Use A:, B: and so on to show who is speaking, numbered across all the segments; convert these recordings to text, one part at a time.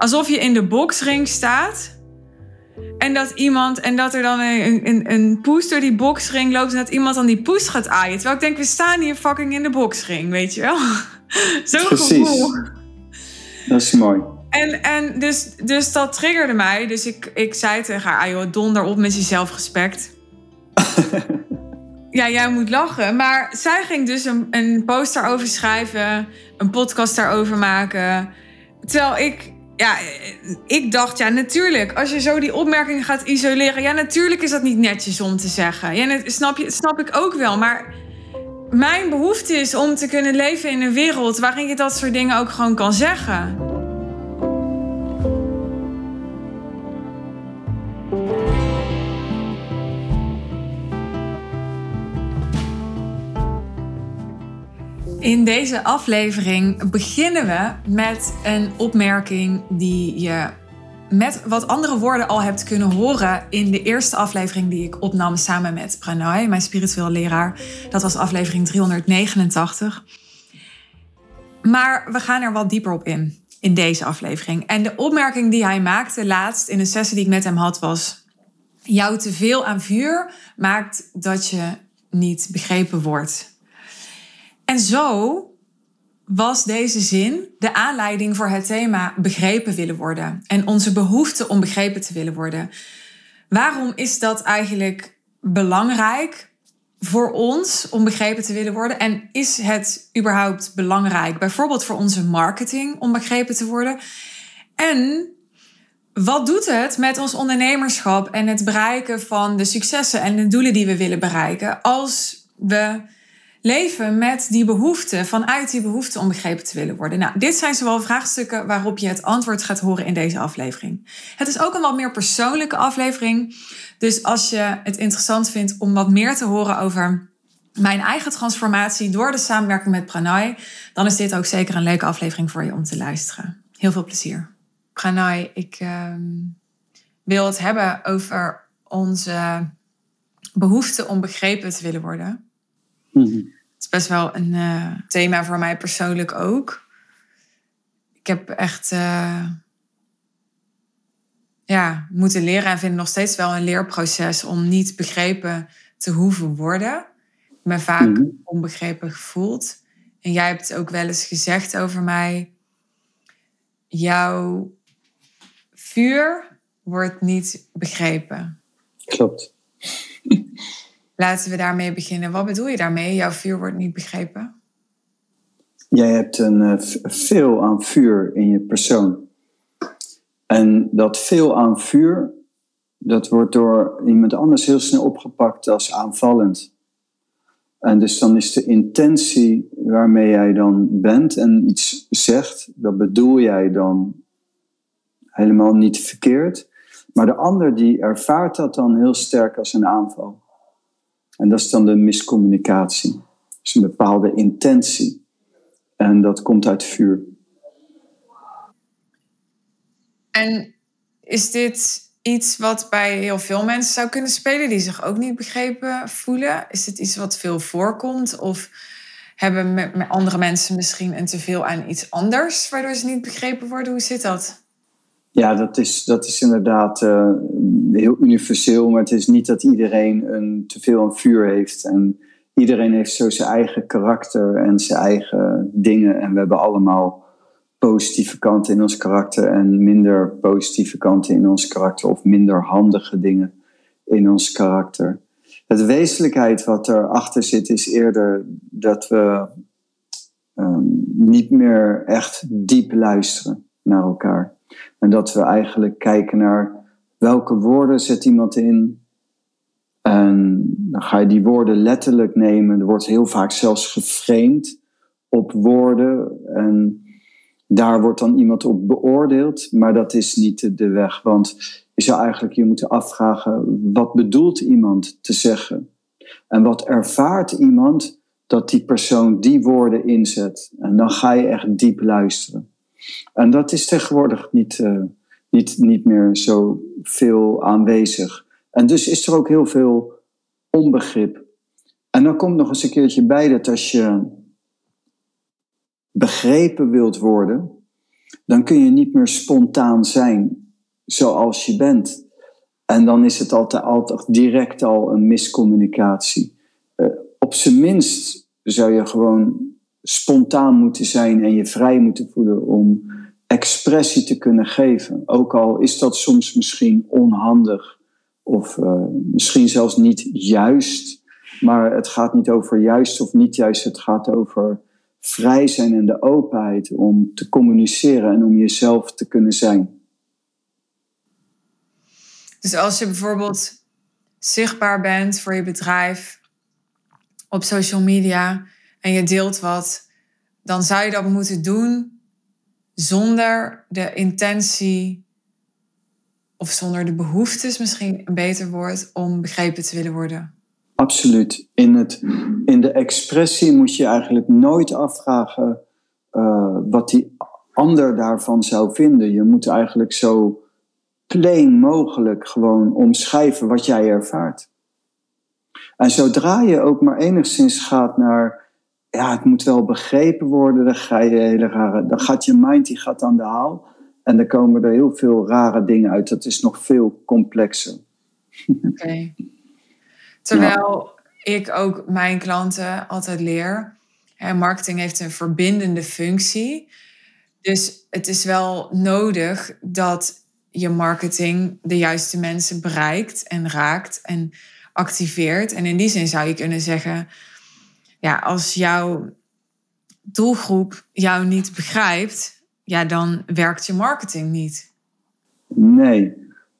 A: alsof je in de boksring staat. En dat iemand, en dat er dan een, een, een poes door die boksring loopt en dat iemand dan die poes gaat aaien. Terwijl ik denk, we staan hier fucking in de boksring, weet je wel? Zo'n gevoel.
B: Dat is mooi.
A: En, en dus, dus dat triggerde mij. Dus ik, ik zei tegen haar, ah joh, donder op met je zelfrespect. ja, jij moet lachen. Maar zij ging dus een, een post daarover schrijven, een podcast daarover maken. Terwijl ik, ja, ik dacht, ja, natuurlijk, als je zo die opmerking gaat isoleren, ja, natuurlijk is dat niet netjes om te zeggen. Ja, dat snap, je, snap ik ook wel. Maar mijn behoefte is om te kunnen leven in een wereld waarin je dat soort dingen ook gewoon kan zeggen. In deze aflevering beginnen we met een opmerking die je met wat andere woorden al hebt kunnen horen in de eerste aflevering die ik opnam samen met Pranay, mijn spiritueel leraar. Dat was aflevering 389. Maar we gaan er wat dieper op in, in deze aflevering. En de opmerking die hij maakte laatst in een sessie die ik met hem had was... Jou te veel aan vuur maakt dat je niet begrepen wordt. En zo was deze zin de aanleiding voor het thema begrepen willen worden en onze behoefte om begrepen te willen worden. Waarom is dat eigenlijk belangrijk voor ons om begrepen te willen worden? En is het überhaupt belangrijk, bijvoorbeeld voor onze marketing, om begrepen te worden? En wat doet het met ons ondernemerschap en het bereiken van de successen en de doelen die we willen bereiken als we leven met die behoefte, vanuit die behoefte om begrepen te willen worden. Nou, dit zijn zowel vraagstukken waarop je het antwoord gaat horen in deze aflevering. Het is ook een wat meer persoonlijke aflevering. Dus als je het interessant vindt om wat meer te horen over mijn eigen transformatie door de samenwerking met Pranay, dan is dit ook zeker een leuke aflevering voor je om te luisteren. Heel veel plezier. Pranay, ik uh, wil het hebben over onze behoefte om begrepen te willen worden. Mhm. Het is best wel een uh, thema voor mij persoonlijk ook. Ik heb echt uh, ja, moeten leren en vind nog steeds wel een leerproces om niet begrepen te hoeven worden. Ik ben vaak mhm. onbegrepen gevoeld. En jij hebt ook wel eens gezegd over mij: jouw vuur wordt niet begrepen.
B: Klopt.
A: Laten we daarmee beginnen. Wat bedoel je daarmee? Jouw vuur wordt niet begrepen?
B: Jij hebt een uh, veel aan vuur in je persoon. En dat veel aan vuur, dat wordt door iemand anders heel snel opgepakt als aanvallend. En dus dan is de intentie waarmee jij dan bent en iets zegt, dat bedoel jij dan helemaal niet verkeerd. Maar de ander die ervaart dat dan heel sterk als een aanval. En dat is dan de miscommunicatie. Dus een bepaalde intentie. En dat komt uit vuur.
A: En is dit iets wat bij heel veel mensen zou kunnen spelen die zich ook niet begrepen voelen? Is het iets wat veel voorkomt? Of hebben met andere mensen misschien een teveel aan iets anders waardoor ze niet begrepen worden? Hoe zit dat?
B: Ja, dat is, dat is inderdaad uh, heel universeel, maar het is niet dat iedereen een teveel aan vuur heeft. En iedereen heeft zo zijn eigen karakter en zijn eigen dingen. En we hebben allemaal positieve kanten in ons karakter en minder positieve kanten in ons karakter of minder handige dingen in ons karakter. Het wezenlijkheid wat erachter zit is eerder dat we um, niet meer echt diep luisteren naar elkaar. En dat we eigenlijk kijken naar welke woorden zet iemand in. En dan ga je die woorden letterlijk nemen. Er wordt heel vaak zelfs geframed op woorden. En daar wordt dan iemand op beoordeeld. Maar dat is niet de weg. Want je zou eigenlijk je moeten afvragen: wat bedoelt iemand te zeggen? En wat ervaart iemand dat die persoon die woorden inzet? En dan ga je echt diep luisteren. En dat is tegenwoordig niet, uh, niet, niet meer zo veel aanwezig. En dus is er ook heel veel onbegrip. En dan komt nog eens een keertje bij dat als je begrepen wilt worden, dan kun je niet meer spontaan zijn zoals je bent. En dan is het altijd, altijd direct al een miscommunicatie. Uh, op zijn minst zou je gewoon spontaan moeten zijn en je vrij moeten voelen om expressie te kunnen geven. Ook al is dat soms misschien onhandig of uh, misschien zelfs niet juist. Maar het gaat niet over juist of niet juist. Het gaat over vrij zijn en de openheid om te communiceren en om jezelf te kunnen zijn.
A: Dus als je bijvoorbeeld zichtbaar bent voor je bedrijf op social media en je deelt wat, dan zou je dat moeten doen zonder de intentie of zonder de behoeftes, misschien een beter woord, om begrepen te willen worden.
B: Absoluut. In, het, in de expressie moet je eigenlijk nooit afvragen uh, wat die ander daarvan zou vinden. Je moet eigenlijk zo plain mogelijk gewoon omschrijven wat jij ervaart. En zodra je ook maar enigszins gaat naar, ja, het moet wel begrepen worden, dan, ga je hele rare, dan gaat je mind die gaat aan de haal. En dan komen er heel veel rare dingen uit. Dat is nog veel complexer.
A: Oké. Terwijl ik ook mijn klanten altijd leer. Hè, marketing heeft een verbindende functie. Dus het is wel nodig dat je marketing de juiste mensen bereikt en raakt en activeert. En in die zin zou je kunnen zeggen, ja, als jouw doelgroep jou niet begrijpt, ja, dan werkt je marketing niet.
B: Nee,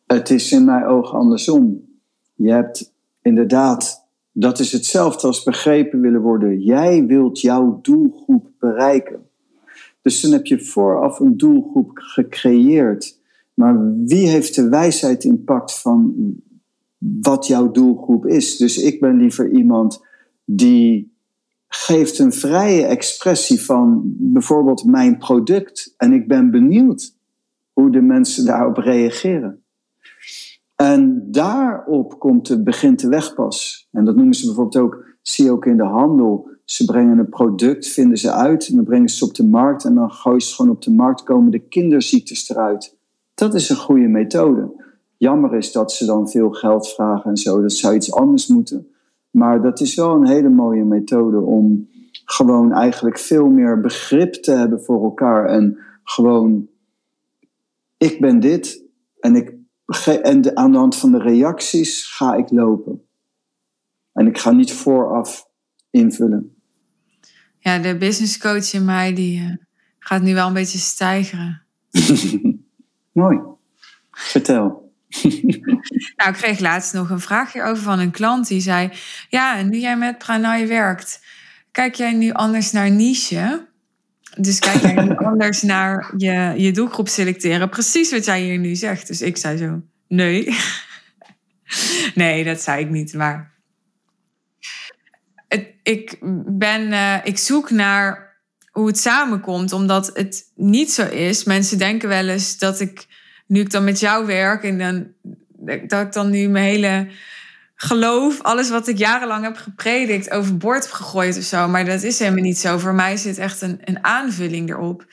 B: het is in mijn ogen andersom. Je hebt inderdaad, dat is hetzelfde als begrepen willen worden. Jij wilt jouw doelgroep bereiken. Dus dan heb je vooraf een doelgroep gecreëerd maar wie heeft de wijsheid in pact van wat jouw doelgroep is? Dus ik ben liever iemand die geeft een vrije expressie van bijvoorbeeld mijn product. En ik ben benieuwd hoe de mensen daarop reageren. En daarop komt de, begint de wegpas. En dat noemen ze bijvoorbeeld ook, zie je ook in de handel. Ze brengen een product, vinden ze uit en dan brengen ze op de markt. En dan gooien ze gewoon op de markt, komen de kinderziektes eruit. Dat is een goede methode. Jammer is dat ze dan veel geld vragen en zo. Dat zou iets anders moeten. Maar dat is wel een hele mooie methode om gewoon eigenlijk veel meer begrip te hebben voor elkaar. En gewoon, ik ben dit en, ik, en aan de hand van de reacties ga ik lopen. En ik ga niet vooraf invullen.
A: Ja, de business coach in mij die uh, gaat nu wel een beetje stijgeren.
B: Mooi. Vertel.
A: nou, ik kreeg laatst nog een vraagje over van een klant die zei: Ja, en nu jij met Pranay werkt, kijk jij nu anders naar niche? Dus kijk jij nu anders naar je, je doelgroep selecteren? Precies wat jij hier nu zegt. Dus ik zei zo: Nee. nee, dat zei ik niet. Maar het, ik, ben, uh, ik zoek naar hoe het samenkomt, omdat het niet zo is. Mensen denken wel eens dat ik, nu ik dan met jou werk en dan, dat ik dan nu mijn hele geloof, alles wat ik jarenlang heb gepredikt, overboord heb gegooid of zo. Maar dat is helemaal niet zo. Voor mij zit echt een, een aanvulling erop.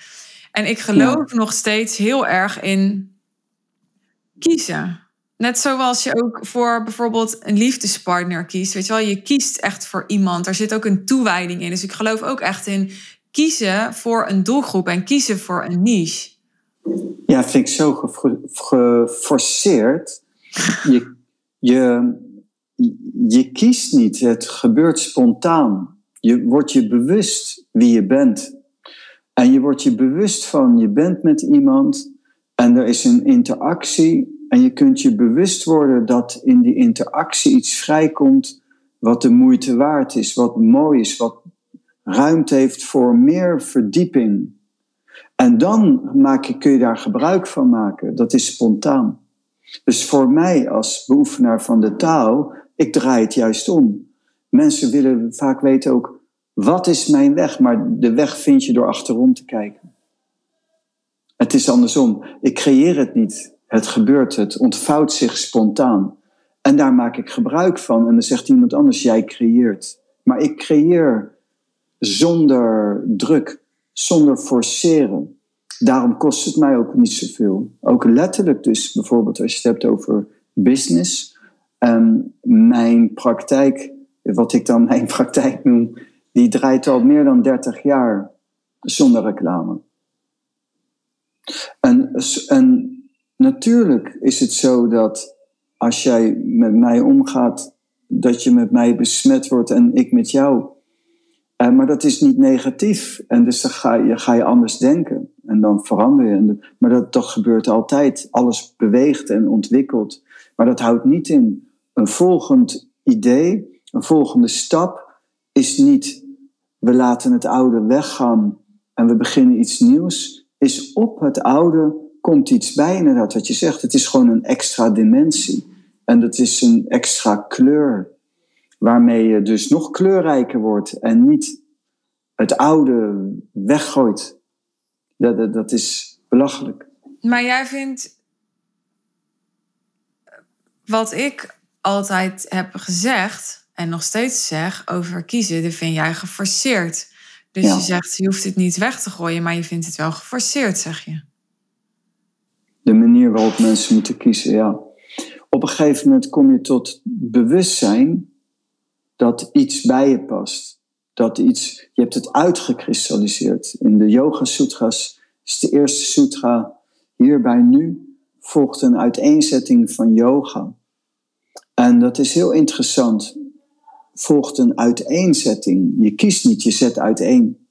A: En ik geloof nog steeds heel erg in kiezen. Net zoals je ook voor bijvoorbeeld een liefdespartner kiest. Weet je wel, je kiest echt voor iemand. Er zit ook een toewijding in. Dus ik geloof ook echt in kiezen voor een doelgroep en kiezen voor een niche.
B: Ja, vind ik zo geforceerd. Je, je, kiest niet, het gebeurt spontaan. Je wordt je bewust wie je bent. En je wordt je bewust van, je bent met iemand en er is een interactie. En je kunt je bewust worden dat in die interactie iets vrijkomt wat de moeite waard is, wat mooi is, wat ruimte heeft voor meer verdieping. En dan maak je, kun je daar gebruik van maken. Dat is spontaan. Dus voor mij als beoefenaar van de taal, ik draai het juist om. Mensen willen vaak weten ook, wat is mijn weg? Maar de weg vind je door achterom te kijken. Het is andersom. Ik creëer het niet. Het gebeurt, het ontvouwt zich spontaan. En daar maak ik gebruik van. En dan zegt iemand anders, jij creëert. Maar ik creëer zonder druk, zonder forceren. Daarom kost het mij ook niet zoveel. Ook letterlijk dus, bijvoorbeeld als je het hebt over business. Um, mijn praktijk, wat ik dan mijn praktijk noem, die draait al meer dan 30 jaar zonder reclame. En, en natuurlijk is het zo dat als jij met mij omgaat, dat je met mij besmet wordt en ik met jou. Uh, maar dat is niet negatief. En dus dan ga je, ga je anders denken. En dan verander je. Maar dat, gebeurt altijd. Alles beweegt en ontwikkelt. Maar dat houdt niet in. Een volgend idee, een volgende stap is niet we laten het oude weggaan en we beginnen iets nieuws. Is op het oude komt iets bij, inderdaad, wat je zegt. Het is gewoon een extra dimensie. En dat is een extra kleur. Waarmee je dus nog kleurrijker wordt en niet het oude weggooit. Dat, dat, dat is belachelijk.
A: Maar jij vindt wat ik altijd heb gezegd en nog steeds zeg over kiezen, dat vind jij geforceerd. Dus je zegt, je hoeft het niet weg te gooien, maar je vindt het wel geforceerd, zeg je.
B: De manier waarop mensen moeten kiezen, ja. Op een gegeven moment kom je tot bewustzijn dat iets bij je past. Dat iets, je hebt het uitgekristalliseerd. In de Yoga Sutras is de eerste sutra hierbij nu volgt een uiteenzetting van yoga. En dat is heel interessant. Volgt een uiteenzetting. Je kiest niet, je zet uiteen.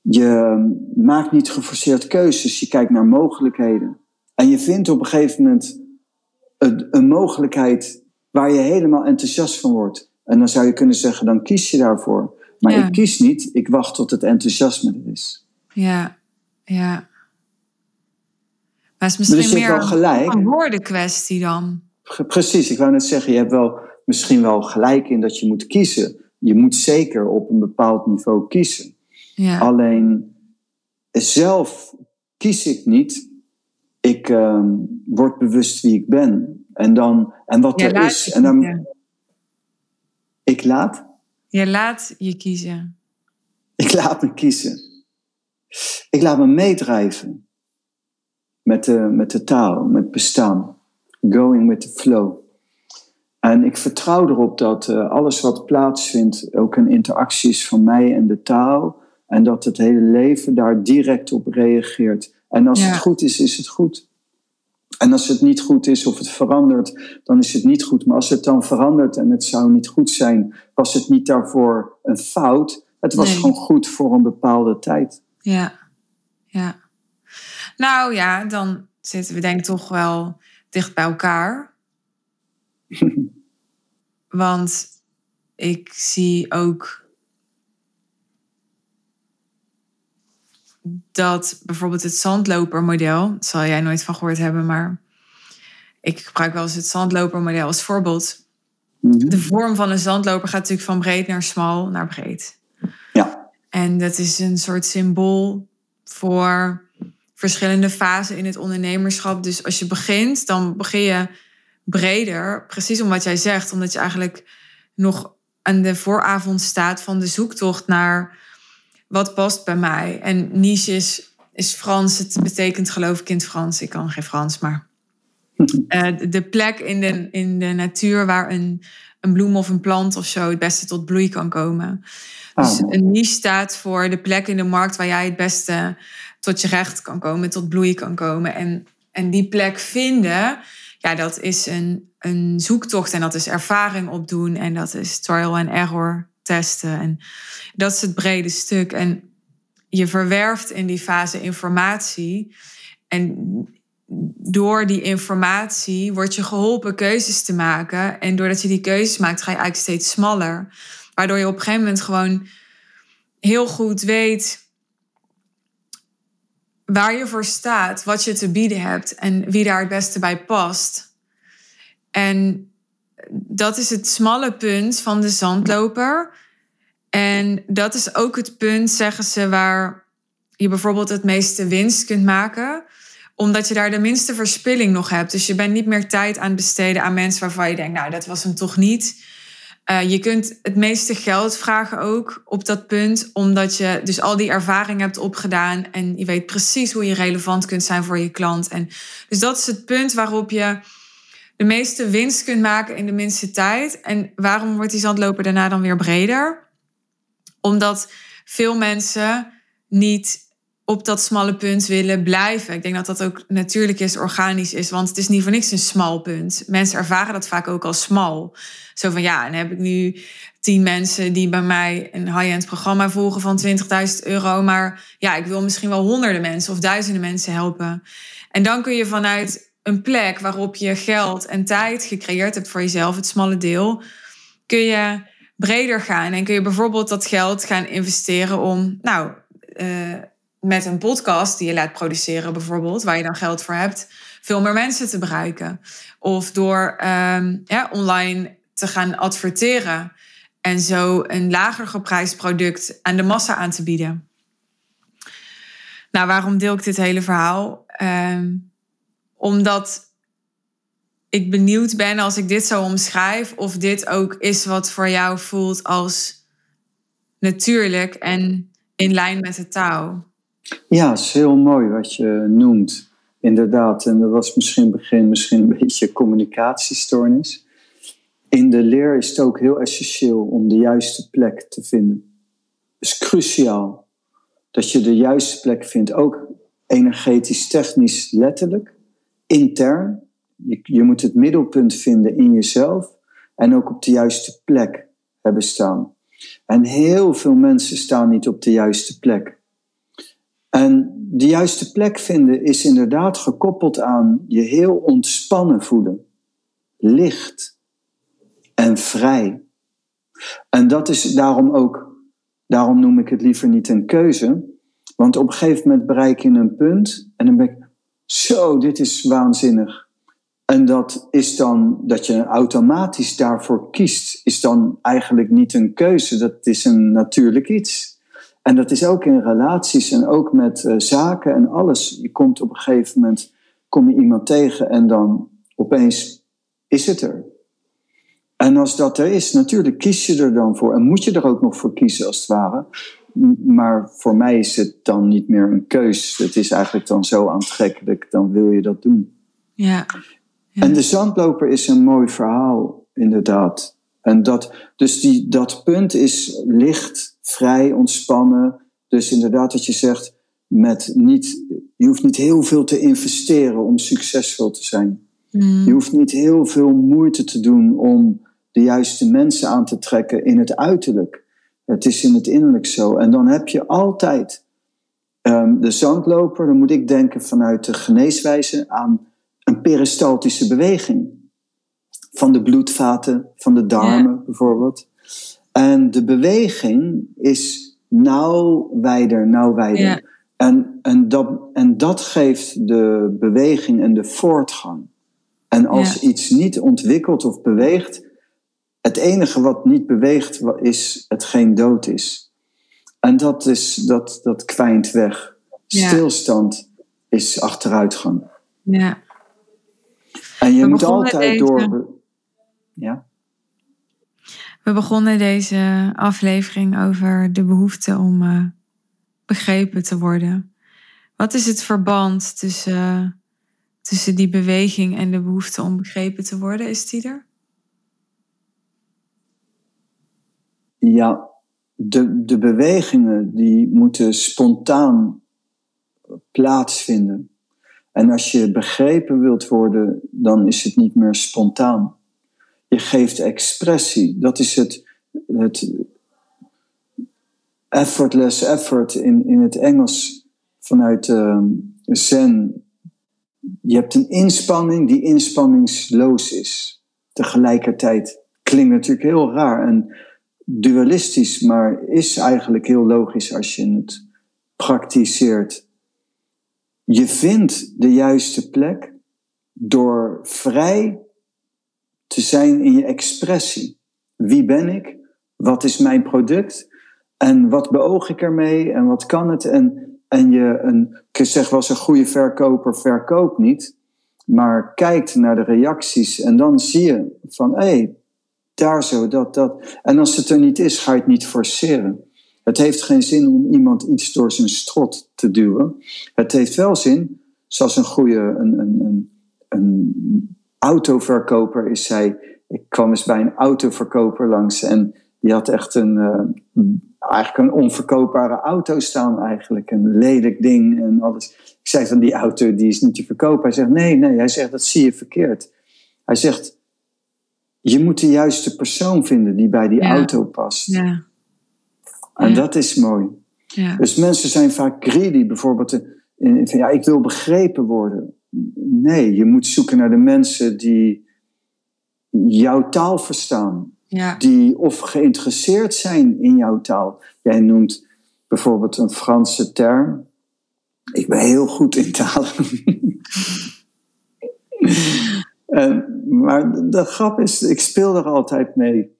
B: Je maakt niet geforceerd keuzes, je kijkt naar mogelijkheden. En je vindt op een gegeven moment een, mogelijkheid waar je helemaal enthousiast van wordt. En dan zou je kunnen zeggen, dan kies je daarvoor. Maar ik kies niet, ik wacht tot het enthousiasme er is.
A: Ja, ja. Maar het is misschien meer wel gelijk. een woordenkwestie dan.
B: Precies, ik wou net zeggen, je hebt wel misschien wel gelijk in dat je moet kiezen. Je moet zeker op een bepaald niveau kiezen. Ja. Alleen zelf kies ik niet. Ik uh, word bewust wie ik ben. En, dan, en wat er is. En dan, Ik laat?
A: Je laat je kiezen.
B: Ik laat me kiezen. Ik laat me meedrijven met de, met de taal, met bestaan. Going with the flow. En ik vertrouw erop dat uh, alles wat plaatsvindt ook een interactie is van mij en de taal. En dat het hele leven daar direct op reageert. En als het goed is, is het goed. En als het niet goed is of het verandert, dan is het niet goed. Maar als het dan verandert en het zou niet goed zijn, was het niet daarvoor een fout. Het was gewoon goed voor een bepaalde tijd.
A: Ja, ja. Nou ja, dan zitten we denk ik toch wel dicht bij elkaar. Want ik zie ook dat bijvoorbeeld het zandlopermodel, zal jij nooit van gehoord hebben, maar ik gebruik wel eens het zandlopermodel als voorbeeld. Mhm. De vorm van een zandloper gaat natuurlijk van breed naar smal naar breed.
B: Ja.
A: En dat is een soort symbool voor verschillende fasen in het ondernemerschap. Dus als je begint, dan begin je breder. Precies om wat jij zegt, omdat je eigenlijk nog aan de vooravond staat van de zoektocht naar wat past bij mij. En niche is, is Frans, het betekent geloof ik in het Frans. Ik kan geen Frans, maar uh, de plek in de, in de natuur waar een, een bloem of een plant of zo het beste tot bloei kan komen. Dus ah. een niche staat voor de plek in de markt waar jij het beste tot je recht kan komen, tot bloei kan komen. En, en die plek vinden, ja, dat is een, een zoektocht en dat is ervaring opdoen en dat is trial and error testen. En dat is het brede stuk. En je verwerft in die fase informatie. En door die informatie word je geholpen keuzes te maken. En doordat je die keuzes maakt, ga je eigenlijk steeds smaller. Waardoor je op een gegeven moment gewoon heel goed weet waar je voor staat, wat je te bieden hebt en wie daar het beste bij past. En dat is het smalle punt van de zandloper. En dat is ook het punt, zeggen ze, waar je bijvoorbeeld het meeste winst kunt maken omdat je daar de minste verspilling nog hebt. Dus je bent niet meer tijd aan het besteden aan mensen waarvan je denkt, nou, dat was hem toch niet. Uh, je kunt het meeste geld vragen ook op dat punt, omdat je dus al die ervaring hebt opgedaan en je weet precies hoe je relevant kunt zijn voor je klant. En dus dat is het punt waarop je de meeste winst kunt maken in de minste tijd. En waarom wordt die zandloper daarna dan weer breder? Omdat veel mensen niet op dat smalle punt willen blijven. Ik denk dat dat ook natuurlijk is, organisch is, want het is niet voor niks een smal punt. Mensen ervaren dat vaak ook als smal. Zo van ja, dan heb ik nu tien mensen die bij mij een high-end programma volgen van 20.000 euro, maar ja, ik wil misschien wel honderden mensen of duizenden mensen helpen. En dan kun je vanuit een plek waarop je geld en tijd gecreëerd hebt voor jezelf, het smalle deel, kun je breder gaan en kun je bijvoorbeeld dat geld gaan investeren om, nou, uh, met een podcast die je laat produceren bijvoorbeeld, waar je dan geld voor hebt, veel meer mensen te bereiken. Of door ja, online te gaan adverteren en zo een lager geprijsd product aan de massa aan te bieden. Nou, waarom deel ik dit hele verhaal? Um, omdat ik benieuwd ben als ik dit zo omschrijf, of dit ook is wat voor jou voelt als natuurlijk en in lijn met de taal.
B: Ja, het is heel mooi wat je noemt. Inderdaad, en dat was misschien begin misschien een beetje communicatiestoornis. In de leer is het ook heel essentieel om de juiste plek te vinden. Het is cruciaal dat je de juiste plek vindt, ook energetisch, technisch, letterlijk, intern. Je, je moet het middelpunt vinden in jezelf en ook op de juiste plek hebben staan. En heel veel mensen staan niet op de juiste plek. En de juiste plek vinden is inderdaad gekoppeld aan je heel ontspannen voelen, licht en vrij. En dat is daarom ook, daarom noem ik het liever niet een keuze, want op een gegeven moment bereik je een punt en dan ben ik, zo, dit is waanzinnig. En dat is dan dat je automatisch daarvoor kiest, is dan eigenlijk niet een keuze, dat is een natuurlijk iets. En dat is ook in relaties en ook met uh, zaken en alles. Je komt op een gegeven moment, kom je iemand tegen en dan opeens is het er. En als dat er is, natuurlijk kies je er dan voor. En moet je er ook nog voor kiezen, als het ware. Maar voor mij is het dan niet meer een keus. Het is eigenlijk dan zo aantrekkelijk, dan wil je dat doen.
A: Ja.
B: ja. En de zandloper is een mooi verhaal, inderdaad. En dat, dus die, dat punt is licht, vrij, ontspannen. Dus inderdaad, dat je zegt, met niet, je hoeft niet heel veel te investeren om succesvol te zijn. Mm. Je hoeft niet heel veel moeite te doen om de juiste mensen aan te trekken in het uiterlijk. Het is in het innerlijk zo. En dan heb je altijd um, de zandloper, dan moet ik denken vanuit de geneeswijze aan een peristaltische beweging van de bloedvaten, van de darmen bijvoorbeeld. En de beweging is nauw wijder, nauw wijder. En, en, dat, en dat geeft de beweging en de voortgang. En als iets niet ontwikkelt of beweegt, het enige wat niet beweegt is hetgeen dood is. En dat, is, dat, dat kwijnt weg. Stilstand is achteruitgang.
A: Ja.
B: En je moet altijd door. Ja?
A: We begonnen deze aflevering over de behoefte om uh, begrepen te worden. Wat is het verband tussen, uh, tussen die beweging en de behoefte om begrepen te worden? Is die er?
B: Ja, de, de bewegingen die moeten spontaan plaatsvinden. En als je begrepen wilt worden, dan is het niet meer spontaan. Je geeft expressie. Dat is het, het effortless effort in, in het Engels vanuit uh, Zen. Je hebt een inspanning die inspanningsloos is. Tegelijkertijd klinkt natuurlijk heel raar en dualistisch, maar is eigenlijk heel logisch als je het praktiseert. Je vindt de juiste plek door vrij te zijn in je expressie. Wie ben ik? Wat is mijn product? En wat beoog ik ermee? En wat kan het? En, en je, een, ik zeg wel eens, een goede verkoper verkoopt niet, maar kijkt naar de reacties en dan zie je van, hé, hey, daar zo, dat, dat. En als het er niet is, ga je het niet forceren. Het heeft geen zin om iemand iets door zijn strot te duwen. Het heeft wel zin, zoals een goede een, een, een, een autoverkoper is zij. Ik kwam eens bij een autoverkoper langs en die had echt een, uh, eigenlijk een onverkoopbare auto staan eigenlijk. Een lelijk ding en alles. Ik zei van die auto die is niet te verkopen. Hij zegt nee, nee. Hij zegt dat zie je verkeerd. Hij zegt je moet de juiste persoon vinden die bij die auto past. Ja. En dat is mooi. Ja. Dus mensen zijn vaak greedy, bijvoorbeeld. In, van, ja, ik wil begrepen worden. Nee, je moet zoeken naar de mensen die jouw taal verstaan. Ja. Die of geïnteresseerd zijn in jouw taal. Jij noemt bijvoorbeeld een Franse term. Ik ben heel goed in talen. en, maar de grap is, ik speel er altijd mee.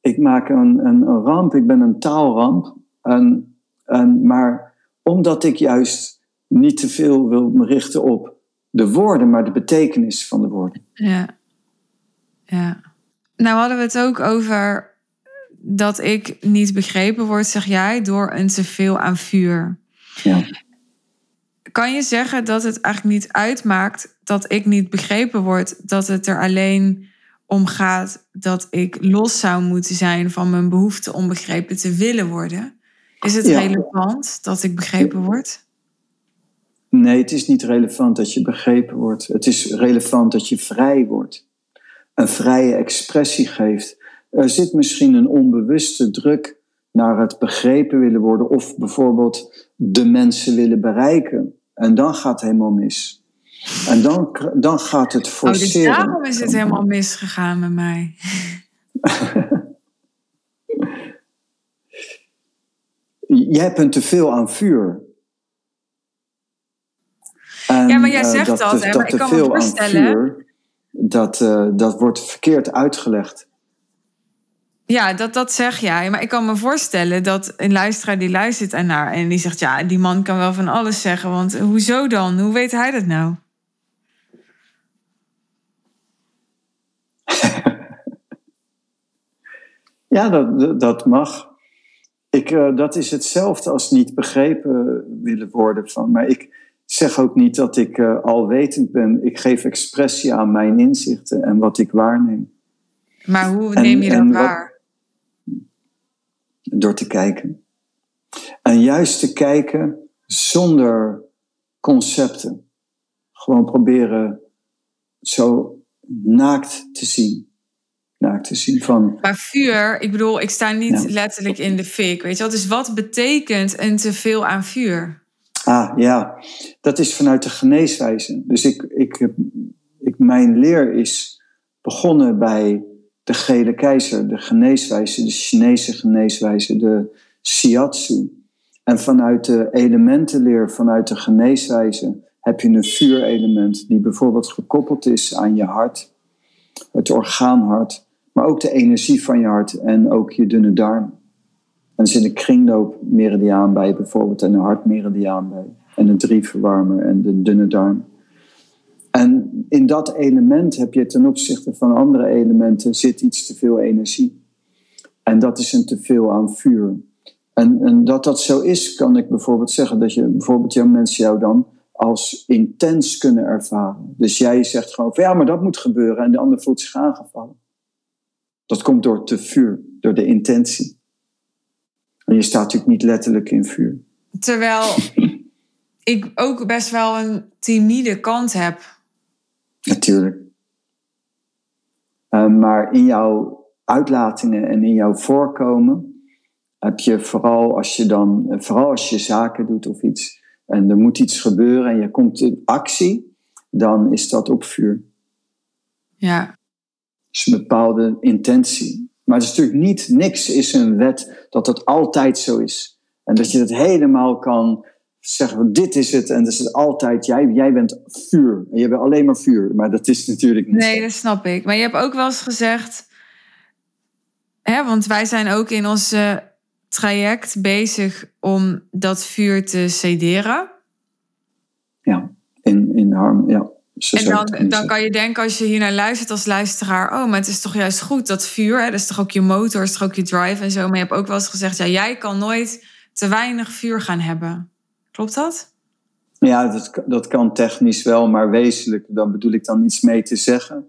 B: Ik maak een, een, een ramp, ik ben een taalramp. En, en, maar omdat ik juist niet te veel wil me richten op de woorden, maar de betekenis van de woorden.
A: Ja. Ja. Nou hadden we het ook over dat ik niet begrepen word, zeg jij, door een te veel aan vuur. Ja. Kan je zeggen dat het eigenlijk niet uitmaakt dat ik niet begrepen word, dat het er alleen om gaat dat ik los zou moeten zijn van mijn behoefte om begrepen te willen worden? Is het relevant dat ik begrepen word?
B: Nee, het is niet relevant dat je begrepen wordt. Het is relevant dat je vrij wordt. Een vrije expressie geeft. Er zit misschien een onbewuste druk naar het begrepen willen worden of bijvoorbeeld de mensen willen bereiken. En dan gaat het helemaal mis. En dan, dan gaat het forceren.
A: Oh, dus daarom is het helemaal misgegaan met mij.
B: je hebt een teveel aan vuur.
A: ja, maar jij eh, zegt dat, dat, hè, maar ik kan me voorstellen... Vuur,
B: dat, uh, dat wordt verkeerd uitgelegd.
A: Ja, dat, dat zeg jij. Maar ik kan me voorstellen dat een luisteraar die luistert ernaar... en die zegt, ja, die man kan wel van alles zeggen. Want hoezo dan? Hoe weet hij dat nou?
B: ja, dat, dat mag. Ik, uh, dat is hetzelfde als niet begrepen willen worden van. Maar ik zeg ook niet dat ik uh, alwetend ben. Ik geef expressie aan mijn inzichten en wat ik waarneem.
A: Maar hoe neem je dat waar?
B: Door te kijken. En juist te kijken zonder concepten. Gewoon proberen zo naakt te zien. Naakt te zien van.
A: Maar vuur, ik bedoel, ik sta niet letterlijk in de fik, weet je wel. Dus wat betekent een teveel aan vuur?
B: Ah ja, dat is vanuit de geneeswijze. Dus ik, ik, ik, mijn leer is begonnen bij de gele keizer, de geneeswijze, de Chinese geneeswijze, de shiatsu. En vanuit de elementenleer, vanuit de geneeswijze, heb je een vuurelement die bijvoorbeeld gekoppeld is aan je hart, het orgaanhart, maar ook de energie van je hart en ook je dunne darm. En er zit een kringloopmeridiaan bij bijvoorbeeld en een hartmeridiaan bij. En een drieverwarmer en de dunne darm. En in dat element heb je ten opzichte van andere elementen zit iets te veel energie. En dat is een teveel aan vuur. En, en dat dat zo is, kan ik bijvoorbeeld zeggen dat je bijvoorbeeld jouw mensen jou dan als intens kunnen ervaren. Dus jij zegt gewoon van ja, maar dat moet gebeuren en de ander voelt zich aangevallen. Dat komt door te vuur, door de intentie. En je staat natuurlijk niet letterlijk in vuur.
A: Terwijl ik ook best wel een timide kant heb.
B: Natuurlijk. Uh, maar in jouw uitlatingen en in jouw voorkomen heb je vooral als je dan, vooral als je zaken doet of iets, en er moet iets gebeuren en je komt in actie, dan is dat op vuur.
A: Ja.
B: Dus een bepaalde intentie. Maar het is natuurlijk niet, niks is een wet dat het altijd zo is. En dat je het helemaal kan zeggen we, dit is het en dat is het altijd, jij, jij bent vuur. En je bent alleen maar vuur, maar dat is natuurlijk niet
A: Nee, dat snap ik. Maar je hebt ook wel eens gezegd, hè, want wij zijn ook in ons traject bezig om dat vuur te sederen.
B: Ja, in, in harm, ja.
A: en dan, dan kan je denken als je hier naar luistert als luisteraar... oh, maar het is toch juist goed, dat vuur. Hè? Dat is toch ook je motor, is toch ook je drive en zo. Maar je hebt ook wel eens gezegd... ja, jij kan nooit te weinig vuur gaan hebben. Klopt dat?
B: Ja, dat, dat kan technisch wel, maar wezenlijk... dan bedoel ik dan iets mee te zeggen.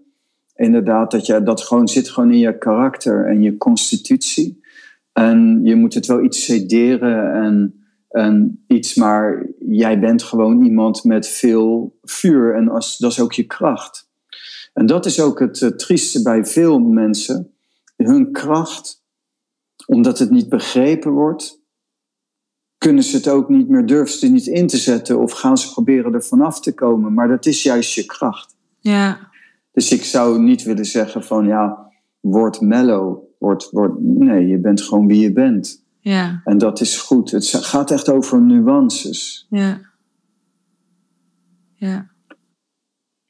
B: Inderdaad, dat, je, dat gewoon zit gewoon in je karakter en je constitutie. En je moet het wel iets sederen en en iets, maar jij bent gewoon iemand met veel vuur en als, dat is ook je kracht. En dat is ook het uh, trieste bij veel mensen. Hun kracht, omdat het niet begrepen wordt, kunnen ze het ook niet meer, durven ze niet in te zetten of gaan ze proberen er vanaf te komen. Maar dat is juist je kracht.
A: Ja.
B: Dus ik zou niet willen zeggen van ja, word mellow. Word, word, nee, je bent gewoon wie je bent.
A: Ja.
B: En dat is goed. Het gaat echt over nuances.
A: Ja. Ja.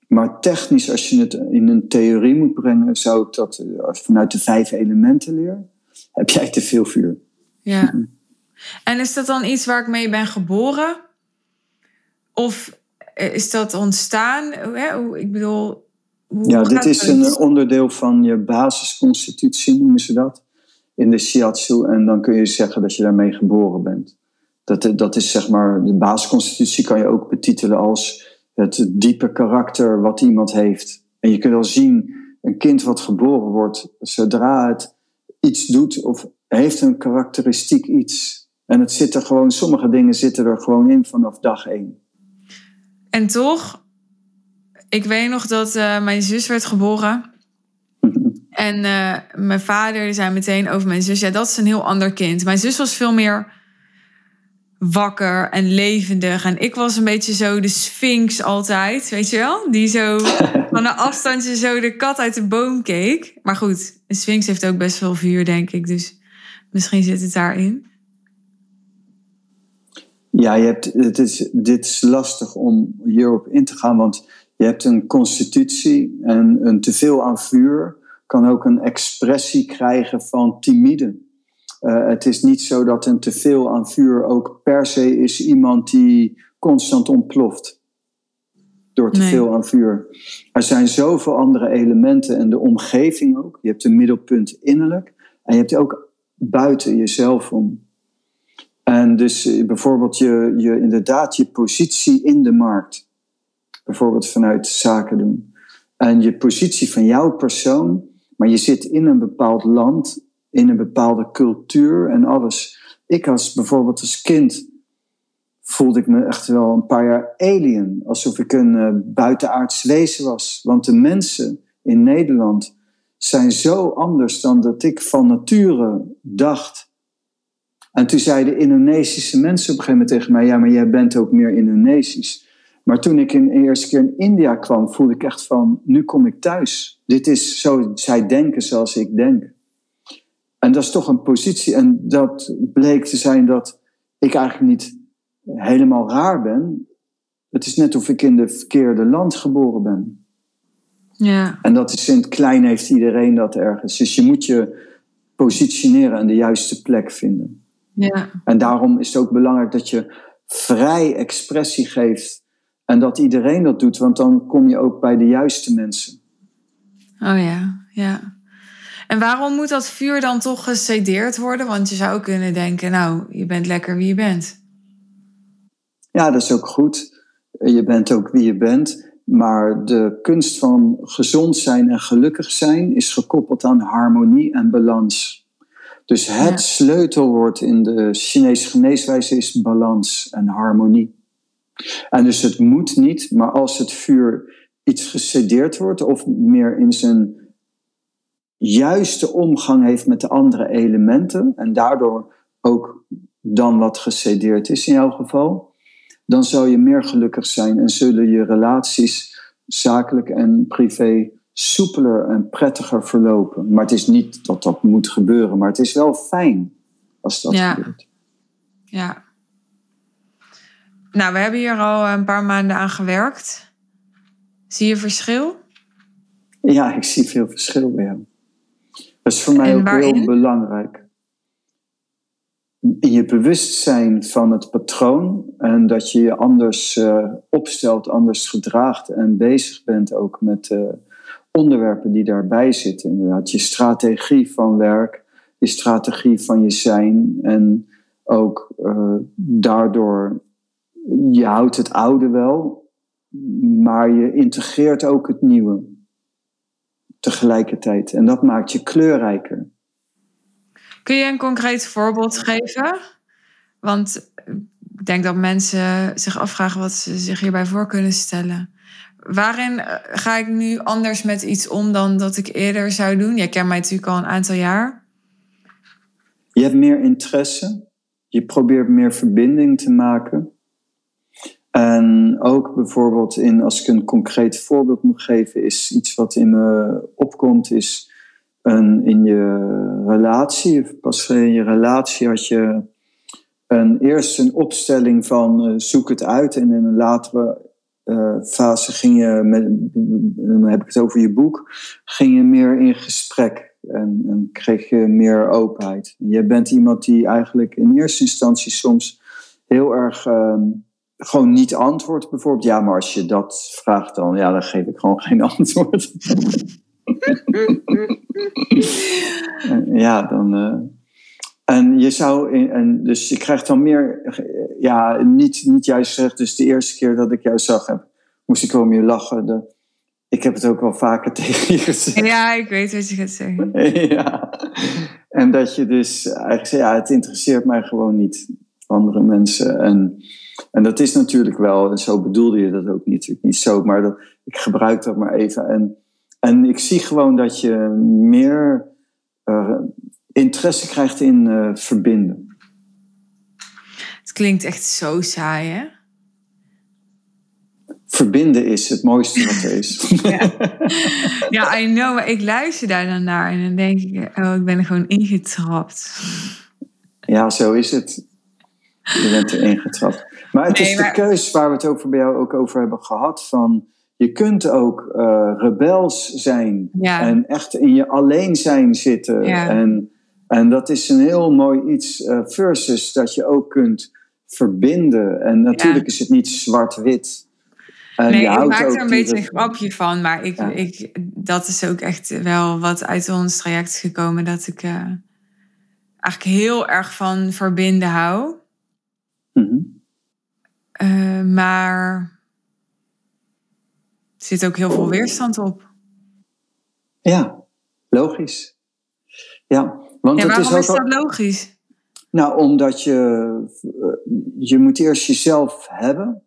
B: Maar technisch, als je het in een theorie moet brengen, zou ik dat eh, vanuit de vijf elementen leren. Heb jij te veel vuur?
A: Ja. En is dat dan iets waar ik mee ben geboren? Of eh, is dat ontstaan? Ik bedoel.
B: Hoe ja, dit is een onderdeel van je basisconstitutie, noemen ze dat in de shiatsu. En dan kun je zeggen dat je daarmee geboren bent. Dat, dat is zeg maar, de basisconstitutie kan je ook betitelen als het diepe karakter wat iemand heeft. En je kunt wel zien, een kind wat geboren wordt, zodra het iets doet of heeft een karakteristiek iets. En het zit er gewoon, sommige dingen zitten er gewoon in vanaf dag één.
A: En toch, ik weet nog dat uh, mijn zus werd geboren. En uh, mijn vader zei meteen over mijn zus: ja, dat is een heel ander kind. Mijn zus was veel meer wakker en levendig. En ik was een beetje zo de sphinx altijd, weet je wel? Die zo van een afstandje zo de kat uit de boom keek. Maar goed, een sphinx heeft ook best veel vuur, denk ik. Dus misschien zit het daarin.
B: Ja, je hebt, het is, dit is lastig om hierop in te gaan, want je hebt een constitutie en een teveel aan vuur kan ook een expressie krijgen van timide. Uh, het is niet zo dat een teveel aan vuur ook per se is iemand die constant ontploft. Door te veel aan vuur. Er zijn zoveel andere elementen en de omgeving ook. Je hebt een middelpunt innerlijk en je hebt ook buiten jezelf om. En dus eh, bijvoorbeeld je, je, inderdaad je positie in de markt. Bijvoorbeeld vanuit zaken doen. En je positie van jouw persoon maar je zit in een bepaald land, in een bepaalde cultuur en alles. Ik als bijvoorbeeld als kind voelde ik me echt wel een paar jaar alien. Alsof ik een uh, buitenaards wezen was. Want de mensen in Nederland zijn zo anders dan dat ik van nature dacht. En toen zeiden Indonesische mensen op een gegeven moment tegen mij: Ja, maar jij bent ook meer Indonesisch. Maar toen ik in de eerste keer in India kwam, voelde ik echt van, nu kom ik thuis. Dit is zo, zij denken zoals ik denk. En dat is toch een positie. En dat bleek te zijn dat ik eigenlijk niet helemaal raar ben. Het is net of ik in de verkeerde land geboren ben.
A: Ja.
B: En dat is in het klein heeft iedereen dat ergens. Dus je moet je positioneren en de juiste plek vinden.
A: Ja.
B: En daarom is het ook belangrijk dat je vrij expressie geeft en dat iedereen dat doet, want dan kom je ook bij de juiste mensen.
A: Oh ja, ja. En waarom moet dat vuur dan toch gecedeerd worden? Want je zou kunnen denken, nou, je bent lekker wie je bent.
B: Ja, dat is ook goed. Je bent ook wie je bent. Maar de kunst van gezond zijn en gelukkig zijn is gekoppeld aan harmonie en balans. Dus het sleutelwoord in de Chinese geneeswijze is balans en harmonie. En dus het moet niet, maar als het vuur iets gecedeerd wordt of meer in zijn juiste omgang heeft met de andere elementen en daardoor ook dan wat gecedeerd is in jouw geval, dan zal je meer gelukkig zijn en zullen je relaties zakelijk en privé soepeler en prettiger verlopen. Maar het is niet dat dat moet gebeuren, maar het is wel fijn als dat
A: ja.
B: gebeurt.
A: Ja, nou, we hebben hier al een paar maanden aan gewerkt. Zie je verschil?
B: Ja, ik zie veel verschil bij hem. Dat is voor mij ook heel belangrijk. in je bewustzijn van het patroon en dat je je anders uh, opstelt, anders gedraagt en bezig bent ook met uh, onderwerpen die daarbij zitten. Inderdaad, je strategie van werk, je strategie van je zijn en ook uh, daardoor, je houdt het oude wel, maar je integreert ook het nieuwe tegelijkertijd. En dat maakt je kleurrijker.
A: Kun je een concreet voorbeeld geven? Want ik denk dat mensen zich afvragen wat ze zich hierbij voor kunnen stellen. Waarin eh, ga ik nu anders met iets om dan dat ik eerder zou doen? Jij kent mij natuurlijk al een aantal jaar.
B: Je hebt meer interesse. Je probeert meer verbinding te maken. En ook bijvoorbeeld in, als ik een concreet voorbeeld moet geven, is iets wat in me opkomt, is een, in je relatie, pas in je relatie had je een, eerst een opstelling van uh, zoek het uit en in een latere uh, fase ging je, met, dan heb ik het over je boek, ging je meer in gesprek en, en kreeg je meer openheid. Je bent iemand die eigenlijk in eerste instantie soms heel erg uh, gewoon niet antwoordt. Bijvoorbeeld, ja, maar als je dat vraagt, dan, ja, dan geef ik gewoon geen antwoord. ja, dan. Uh, en je zou, in, en dus je krijgt dan meer, ja, niet, niet juist gezegd. Dus de eerste keer dat ik jou zag, heb, moest ik om je lachen. De, ik heb het ook wel vaker tegen je gezegd.
A: Ja, ik weet wat je gaat zeggen.
B: ja. En dat je dus eigenlijk zei, ja, het interesseert mij gewoon niet, andere mensen. En, en dat is natuurlijk wel, en zo bedoelde je dat ook niet, niet zo, maar dat, ik gebruik dat maar even. En en ik zie gewoon dat je meer uh, interesse krijgt in uh, verbinden.
A: Klinkt echt zo saai, hè?
B: Verbinden is het mooiste wat er is.
A: ja. ja, I know, maar ik luister daar dan naar en dan denk ik, oh, ik ben er gewoon ingetrapt.
B: Ja, zo is het. Je bent er ingetrapt. Maar het is de keus waar we het over bij jou ook over hebben gehad van je kunt ook uh, rebels zijn en echt in je alleen zijn zitten. En, en dat is een heel mooi iets. Uh, versus dat je ook kunt verbinden. En natuurlijk is het niet zwart-wit.
A: Nee, ik maak er een beetje een grapje van. Maar ik, ik, dat is ook echt wel wat uit ons traject is gekomen. Dat ik uh, eigenlijk heel erg van verbinden hou. Mm maar er zit ook heel veel waarom op.
B: Ja, logisch. Ja, want
A: ja, waarom het is, is dat logisch?
B: Nou, omdat je, eh, je moet eerst jezelf hebben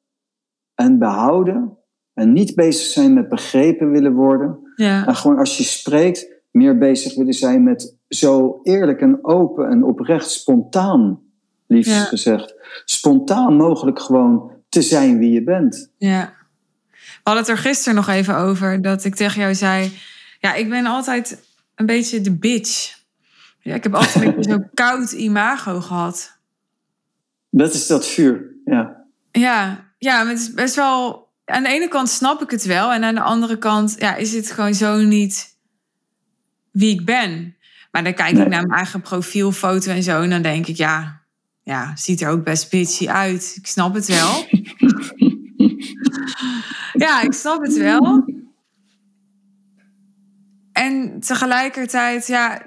B: en behouden. En niet bezig zijn met begrepen willen worden. Ja. En gewoon als je spreekt, meer bezig willen zijn met zo eerlijk en open en oprecht spontaan, liefst gezegd. Spontaan mogelijk gewoon te zijn wie je bent.
A: Ja. We hadden het er gisteren nog even over dat ik tegen jou zei: Ja, ik ben altijd een beetje de bitch. Ja, ik heb altijd een beetje zo'n koud imago gehad.
B: Dat is dat vuur, ja.
A: Ja, ja, het is best wel. Aan de ene kant snap ik het wel, en aan de andere kant ja, is het gewoon zo niet wie ik ben. Maar dan kijk ik naar mijn eigen profielfoto en zo, en dan denk ik, ja, ja, ziet er ook best bitchy uit. Ik snap het wel. Ja, ik snap het wel. En tegelijkertijd, ja,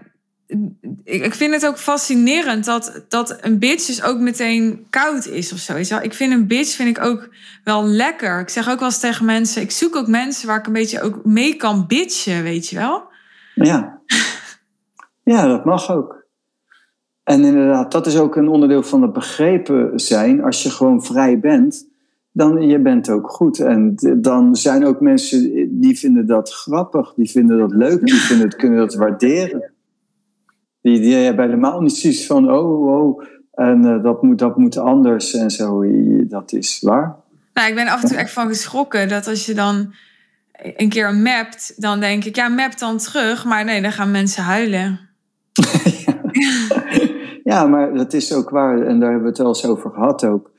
A: ik vind het ook fascinerend dat, dat een bitch dus ook meteen koud is of zo. Ik vind een bitch vind ik ook wel lekker. Ik zeg ook wel eens tegen mensen, ik zoek ook mensen waar ik een beetje ook mee kan bitchen, weet je wel?
B: Ja. Ja, dat mag ook. En inderdaad, dat is ook een onderdeel van het begrepen zijn. Als je gewoon vrij bent, dan je bent ook goed. En dan zijn ook mensen die vinden dat grappig, die vinden dat leuk, die vinden het, kunnen dat waarderen. Die, die hebben helemaal niet zoiets van, oh, oh, en uh, dat, moet, dat moet anders en zo. Dat is waar.
A: Nou, ik ben af en toe echt van geschrokken dat als je dan een keer mapt, dan denk ik, ja, map dan terug. Maar nee, dan gaan mensen huilen.
B: ja, maar dat is ook waar. En daar hebben we het wel eens over gehad ook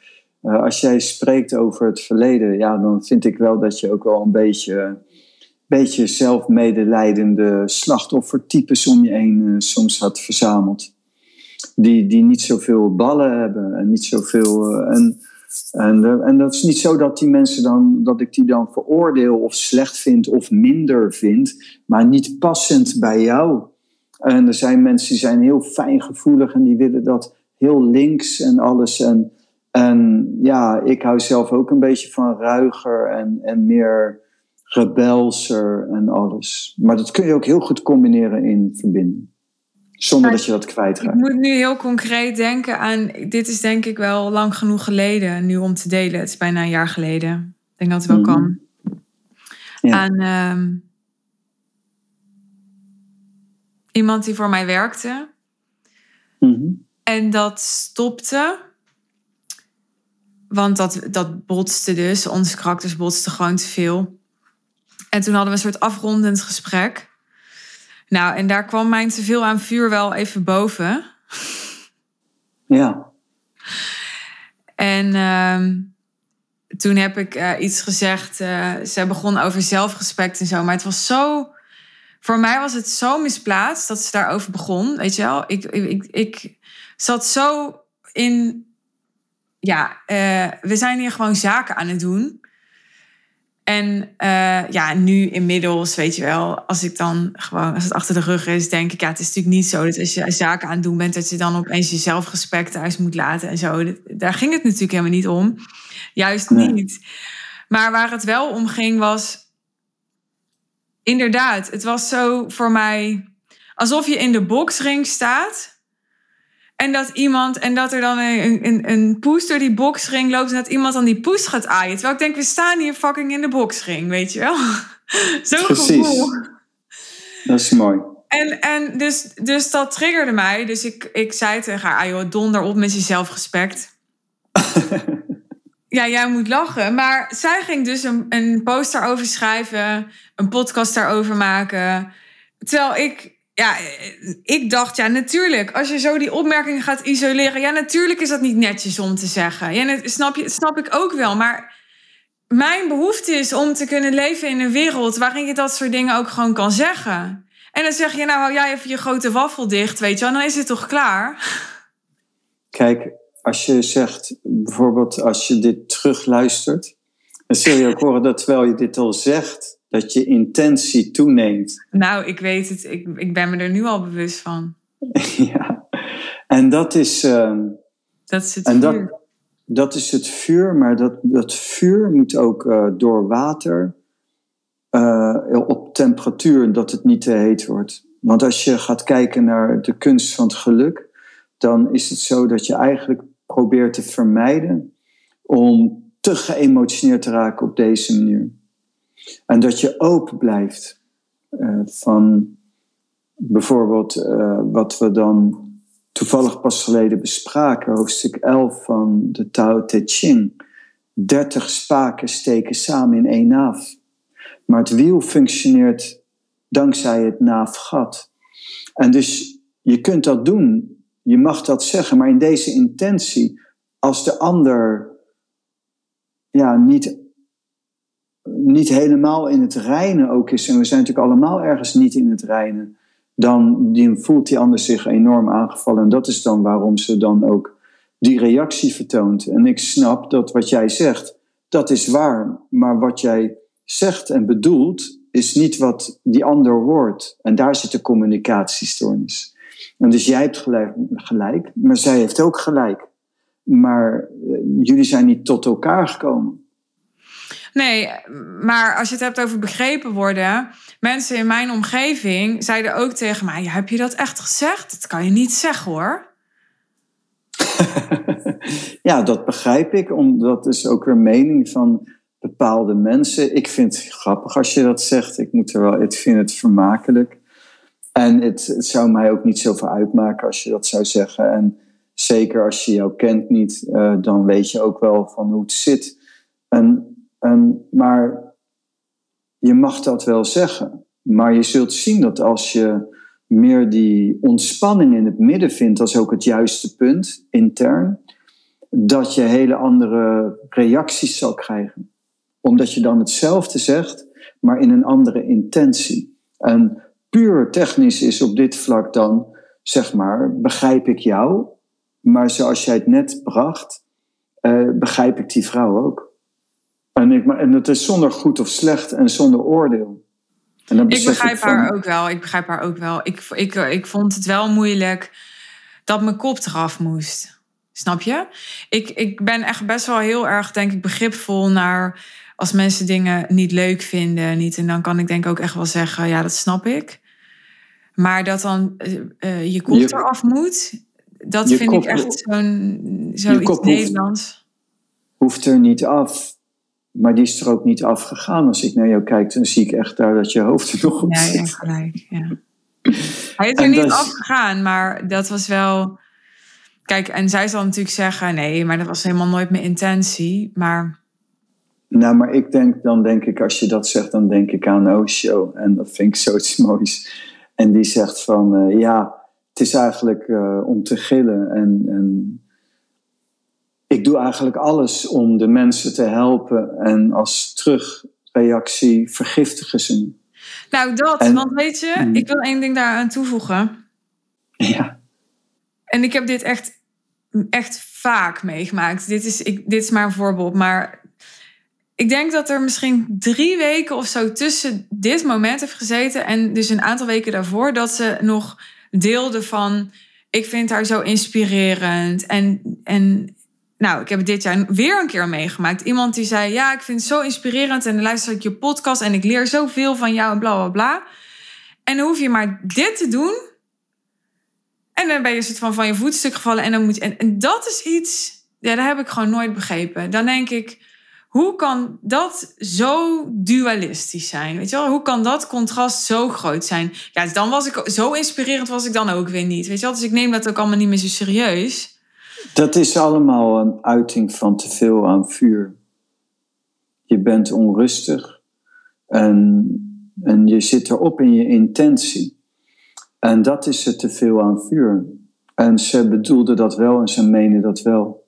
B: uh, als jij spreekt over het verleden, ja, dan vind ik wel dat je ook wel een beetje, beetje zelfmedelijdende slachtoffertypes om je heen uh, soms had verzameld. die, die niet zoveel ballen hebben en niet zoveel. Uh, en, en, en dat is niet zo dat die mensen dan, dat ik die dan veroordeel of slecht vind of minder vind, maar niet passend bij jou. En er zijn mensen die zijn heel fijngevoelig en die willen dat heel links en alles. En, en ja, ik hou zelf ook een beetje van ruiger en, en meer rebelser en alles. Maar dat kun je ook heel goed combineren in verbinding. Zonder dat je dat kwijtraakt.
A: Ik moet nu heel concreet denken aan... Dit is denk ik wel lang genoeg geleden nu om te delen. Het is bijna een jaar geleden. Ik denk dat het wel mhm. kan. Ja. Aan ehm, iemand die voor mij werkte. Mhm. En dat stopte. Want dat, dat botste dus. Onze karakters botsten gewoon te veel. En toen hadden we een soort afrondend gesprek. Nou, en daar kwam mijn teveel aan vuur wel even boven.
B: Ja.
A: En ehm, toen heb ik uh, iets gezegd. Uh, ze begon over zelfrespect en zo. Maar het was zo. Voor mij was het zo misplaatst dat ze daarover begon. Weet je wel? Ik, ik, ik, zat zo in. Ja, uh, we zijn hier gewoon zaken aan het doen. En uh, ja, nu inmiddels, weet je wel, als ik dan gewoon, als het achter de rug is, denk ik, ja, het is natuurlijk niet zo dat als je zaken aan het doen bent, dat je dan opeens je zelfrespect thuis moet laten en zo. Daar ging het natuurlijk helemaal niet om. Juist niet. Maar waar het wel om ging was, inderdaad, het was zo voor mij alsof je in de boxring staat en dat iemand, en dat er dan een, een, een poes door die boxring loopt en dat iemand dan die poes gaat aaien. Terwijl ik denk, we staan hier fucking in de boxring, weet je wel? Zo'n gevoel.
B: Dat is mooi.
A: En, en dus, dus dat triggerde mij. Dus ik, ik zei tegen haar, ah joh, donder op met je zelfrespect. ja, jij moet lachen. Maar zij ging dus een, een poster over schrijven, een podcast daarover maken. Terwijl ik ja, ik dacht, ja, natuurlijk. Als je zo die opmerkingen gaat isoleren, ja, natuurlijk is dat niet netjes om te zeggen. Ja, snap, je, snap ik ook wel. Maar mijn behoefte is om te kunnen leven in een wereld waarin je dat soort dingen ook gewoon kan zeggen. En dan zeg je, nou, hou jij even je grote waffel dicht, weet je wel, dan is het toch klaar?
B: Kijk, als je zegt, bijvoorbeeld als je dit terugluistert, dan zul je ook horen dat terwijl je dit al zegt, dat je intentie toeneemt.
A: Nou, ik weet het. Ik, ik ben me er nu al bewust van.
B: ja, en dat is. Uh,
A: dat is het en vuur.
B: Dat, dat is het vuur, maar dat, dat vuur moet ook uh, door water uh, op temperatuur, dat het niet te heet wordt. Want als je gaat kijken naar de kunst van het geluk, dan is het zo dat je eigenlijk probeert te vermijden om te geëmotioneerd te raken op deze manier. En dat je open blijft uh, van bijvoorbeeld uh, wat we dan toevallig pas geleden bespraken, hoofdstuk 11 van de Tao Te Ching. 30 spaken steken samen in één naaf. Maar het wiel functioneert dankzij het naafgat. En dus je kunt dat doen, je mag dat zeggen, maar in deze intentie, als de ander ja, niet niet helemaal in het reinen ook is, en we zijn natuurlijk allemaal ergens niet in het reinen, dan die voelt die ander zich enorm aangevallen. En dat is dan waarom ze dan ook die reactie vertoont. En ik snap dat wat jij zegt, dat is waar. Maar wat jij zegt en bedoelt, is niet wat die ander hoort. En daar zit de communicatiestoornis. En dus jij hebt gelijk, maar zij heeft ook gelijk. Maar eh, jullie zijn niet tot elkaar gekomen.
A: Nee, maar als je het hebt over begrepen worden. Mensen in mijn omgeving zeiden ook tegen mij: Heb je dat echt gezegd? Dat kan je niet zeggen hoor.
B: ja, dat begrijp ik, omdat is ook weer mening van bepaalde mensen. Ik vind het grappig als je dat zegt. Ik, moet er wel, ik vind het vermakelijk. En het, zou mij ook niet zoveel uitmaken als je dat zou zeggen. En zeker als je jou kent niet, uh, dan weet je ook wel van hoe het zit. En Ehm, maar je mag dat wel zeggen. Maar je zult zien dat als je meer die ontspanning in het midden vindt, als ook het juiste punt intern, dat je hele andere reacties zal krijgen. Omdat je dan hetzelfde zegt, maar in een andere intentie. En puur technisch is op dit vlak dan zeg maar, begrijp ik jou. Maar zoals jij het net bracht, eh, begrijp ik die vrouw ook. En, ik, en het is zonder goed of slecht en zonder oordeel.
A: En ik begrijp haar ook wel. Ik begrijp haar ook wel. Ik, ik, ik vond het wel moeilijk dat mijn kop eraf moest. Snap je? Ik, ik ben echt best wel heel erg, denk ik, begripvol naar als mensen dingen niet leuk vinden. Niet, en dan kan ik denk ook echt wel zeggen, ja, dat snap ik. Maar dat dan uh, je kop eraf moet, dat vind ik echt zo'n zoiets Nederlands.
B: Hoeft, er niet af. Maar die is er ook niet afgegaan. Als ik naar jou kijk, dan zie ik echt daar dat je hoofd er nog op zit.
A: Ja, gelijk. Ja. Hij is er niet afgegaan, maar dat was wel... Kijk, en zij zal natuurlijk zeggen... nee, maar dat was helemaal nooit mijn intentie. Maar...
B: Nou, maar ik denk, dan denk ik, als je dat zegt, dan denk ik aan Osho. En dat vind ik zoiets moois. En die zegt van, uh, ja, het is eigenlijk uh, om te gillen. En, en ik doe eigenlijk alles om de mensen te helpen. En als terugreactie vergiftigen ze
A: Nou, dat, want weet je, mm. ik wil één ding daaraan toevoegen.
B: Ja.
A: En ik heb dit echt, echt vaak meegemaakt. Dit is, ik, dit is maar een voorbeeld. Maar ik denk dat er misschien drie weken of zo tussen dit moment heeft gezeten. En dus een aantal weken daarvoor dat ze nog deelde van. Ik vind haar zo inspirerend. En, en nou, ik heb dit jaar weer een keer meegemaakt. Iemand die zei: Ja, ik vind het zo inspirerend. En dan luister ik je podcast en ik leer zoveel van jou en bla bla bla. En dan hoef je maar dit te doen. En dan ben je soort van van je voetstuk gevallen. En, dan moet en, en dat is iets. Ja, dat heb ik gewoon nooit begrepen. Dan denk ik hoe kan dat zo dualistisch zijn? Weet je wel? Hoe kan dat contrast zo groot zijn? Ja, dan was ik zo inspirerend was ik dan ook weer niet. Weet je wel? Dus ik neem dat ook allemaal niet meer zo serieus.
B: Dat is allemaal een uiting van te veel aan vuur. Je bent onrustig en, en je zit erop in je intentie. En dat is er te veel aan vuur. En ze bedoelden dat wel en ze menen dat wel.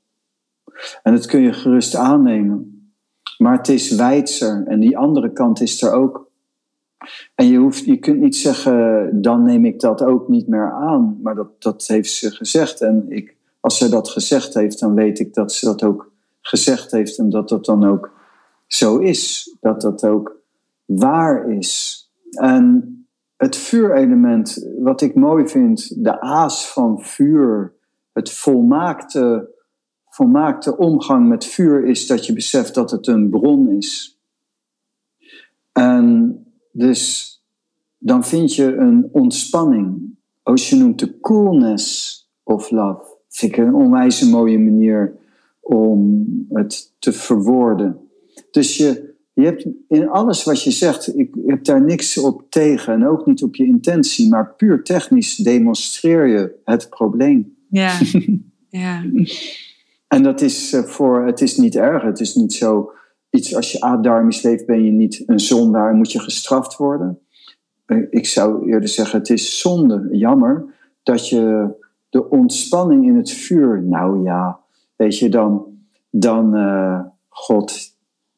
B: En dat kun je gerust aannemen. Maar het is wijdser en die andere kant is er ook. En je, hoeft, je kunt niet zeggen, dan neem ik dat ook niet meer aan. Maar dat, dat heeft ze gezegd. En ik, als ze dat gezegd heeft, dan weet ik dat ze dat ook gezegd heeft. En dat dat dan ook zo is. Dat dat ook waar is. En het vuurelement, wat ik mooi vind, de aas van vuur, het volmaakte volmaakte omgang met vuur is dat je beseft dat het een bron is. En dus dan vind je een ontspanning. Je noemt de coolness of love. Vind ik een onwijs mooie manier om het te verwoorden. Dus je, je hebt in alles wat je zegt, ik heb daar niks op tegen en ook niet op je intentie, maar puur technisch demonstreer je het probleem.
A: Ja, ja.
B: En dat is eh, voor, het is niet erg. Het is niet zo iets als je adarmisch leeft, ben je niet een zondaar, moet je gestraft worden. Eh, ik zou eerder zeggen, het is zonde, jammer, dat je de ontspanning in het vuur, nou ja, weet je, dan, dan uh, God,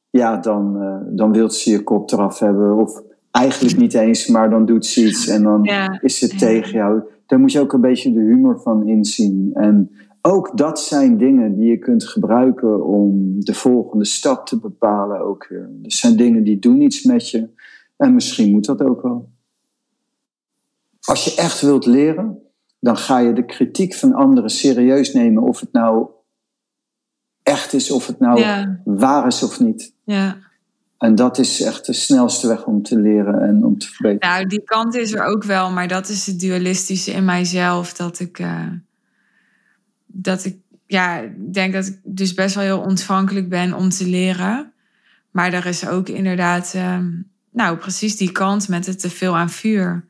B: ja, dan, uh, dan wil ze je kop eraf hebben. Of eigenlijk niet eens, maar dan doet ze iets en dan is het tegen jou. Daar moet je ook een beetje de humor van inzien. En ook dat zijn dingen die je kunt gebruiken om de volgende stap te bepalen ook weer. Er zijn dingen die doen iets met je en misschien moet dat ook wel. Als je echt wilt leren, dan ga je de kritiek van anderen serieus nemen of het nou echt is, of het nou waar is of niet.
A: Ja.
B: En dat is echt de snelste weg om te leren en om te verbeteren.
A: Nou, die kant is er ook wel, maar dat is het dualistische in mijzelf. Dat ik, uh, dat ik ja, denk dat ik dus best wel heel ontvankelijk ben om te leren. Maar er is ook inderdaad, uh, nou precies die kant met het te veel aan vuur.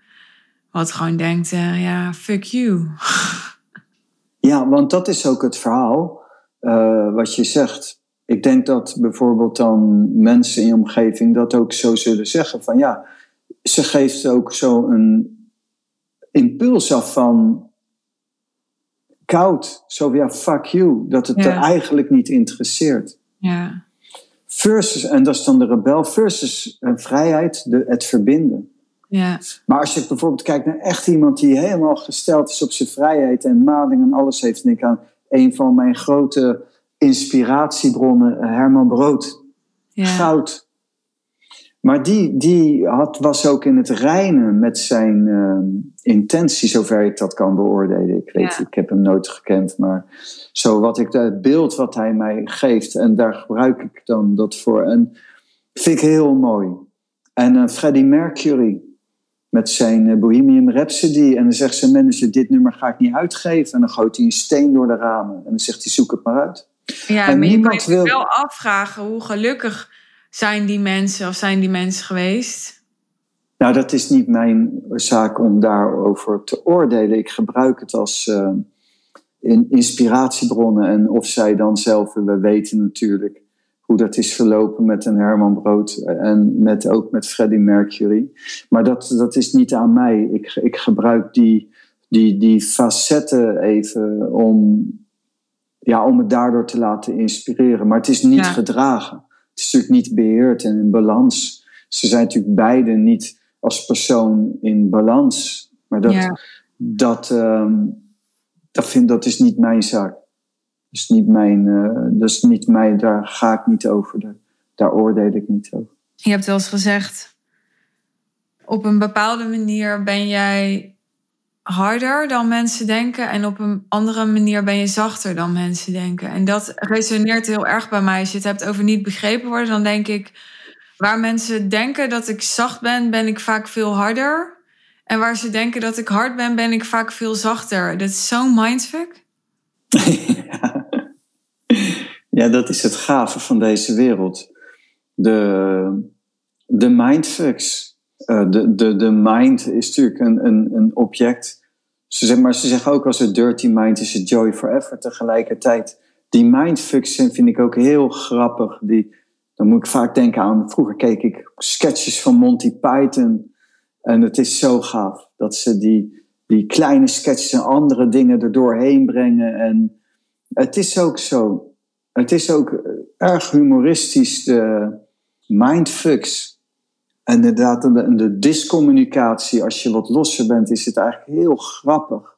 A: Wat gewoon denkt, uh, ja, fuck you.
B: Ja, want dat is ook het verhaal uh, wat je zegt. Ik denk dat bijvoorbeeld dan mensen in je omgeving dat ook zo zullen zeggen. Van ja, ze geeft ook zo een impuls af van koud. Zo ja, fuck you. Dat het er eigenlijk niet interesseert.
A: Ja.
B: Versus, en dat is dan de rebel, versus vrijheid, de, het verbinden.
A: Ja.
B: Maar als je bijvoorbeeld kijkt naar echt iemand die helemaal gesteld is op zijn vrijheid en maling en alles heeft, denk ik aan een van mijn grote inspiratiebronnen, Herman Brood.
A: Ja.
B: Goud. Maar die, die had, was ook in het reinen met zijn uh, intentie, zover ik dat kan beoordelen. Ik weet,
A: Ja.
B: ik heb hem nooit gekend, maar zo wat ik, het beeld wat hij mij geeft, en daar gebruik ik dan dat voor. En vind ik heel mooi. En eh, Freddie Mercury met zijn eh, Bohemian Rhapsody. En dan zegt zijn manager, dit nummer ga ik niet uitgeven. En dan gooit hij een steen door de ramen. En dan zegt hij, zoek het maar uit.
A: Ja,
B: En
A: maar je kan je
B: wil-
A: wel afvragen hoe gelukkig zijn die mensen of zijn die mensen geweest.
B: Nou, dat is niet mijn zaak om daarover te oordelen. Ik gebruik het als eh, in inspiratiebronnen. En of zij dan zelf, we weten natuurlijk hoe dat is verlopen met een Herman Brood en met, ook met Freddie Mercury. Maar dat, dat is niet aan mij. Ik, ik gebruik die, die, die facetten even om, ja, om het daardoor te laten inspireren. Maar het is niet
A: Ja.
B: gedragen. Het is natuurlijk niet beheerd en in balans. Ze zijn natuurlijk beide niet als persoon in balans. Maar dat,
A: Ja.
B: dat, ehm, dat, vind, dat is niet mijn zaak. Dat is niet mijn, eh, dat is niet mijn, daar ga ik niet over. Daar, daar oordeel ik niet over.
A: Je hebt wel eens gezegd, op een bepaalde manier ben jij harder dan mensen denken en op een andere manier ben je zachter dan mensen denken. En dat resoneert heel erg bij mij. Als je het hebt over niet begrepen worden, dan denk ik, waar mensen denken dat ik zacht ben, ben ik vaak veel harder. En waar ze denken dat ik hard ben, ben ik vaak veel zachter. Dat is zo'n mindfuck.
B: ja, dat is het gave van deze wereld. De, de mindfucks. Eh, de, de, de mind is natuurlijk een, een, een object. Ze zeggen, maar ze zeggen ook als het dirty mind is het joy forever tegelijkertijd. Die mindfucks vind ik ook heel grappig. Die, dan moet ik vaak denken aan, vroeger keek ik sketches van Monty Python. En het is zo gaaf dat ze die, die kleine sketches en andere dingen er doorheen brengen. En het is ook zo. Het is ook eh, erg humoristisch, de mindfucks. En inderdaad, de, de discommunicatie, als je wat losser bent, is het eigenlijk heel grappig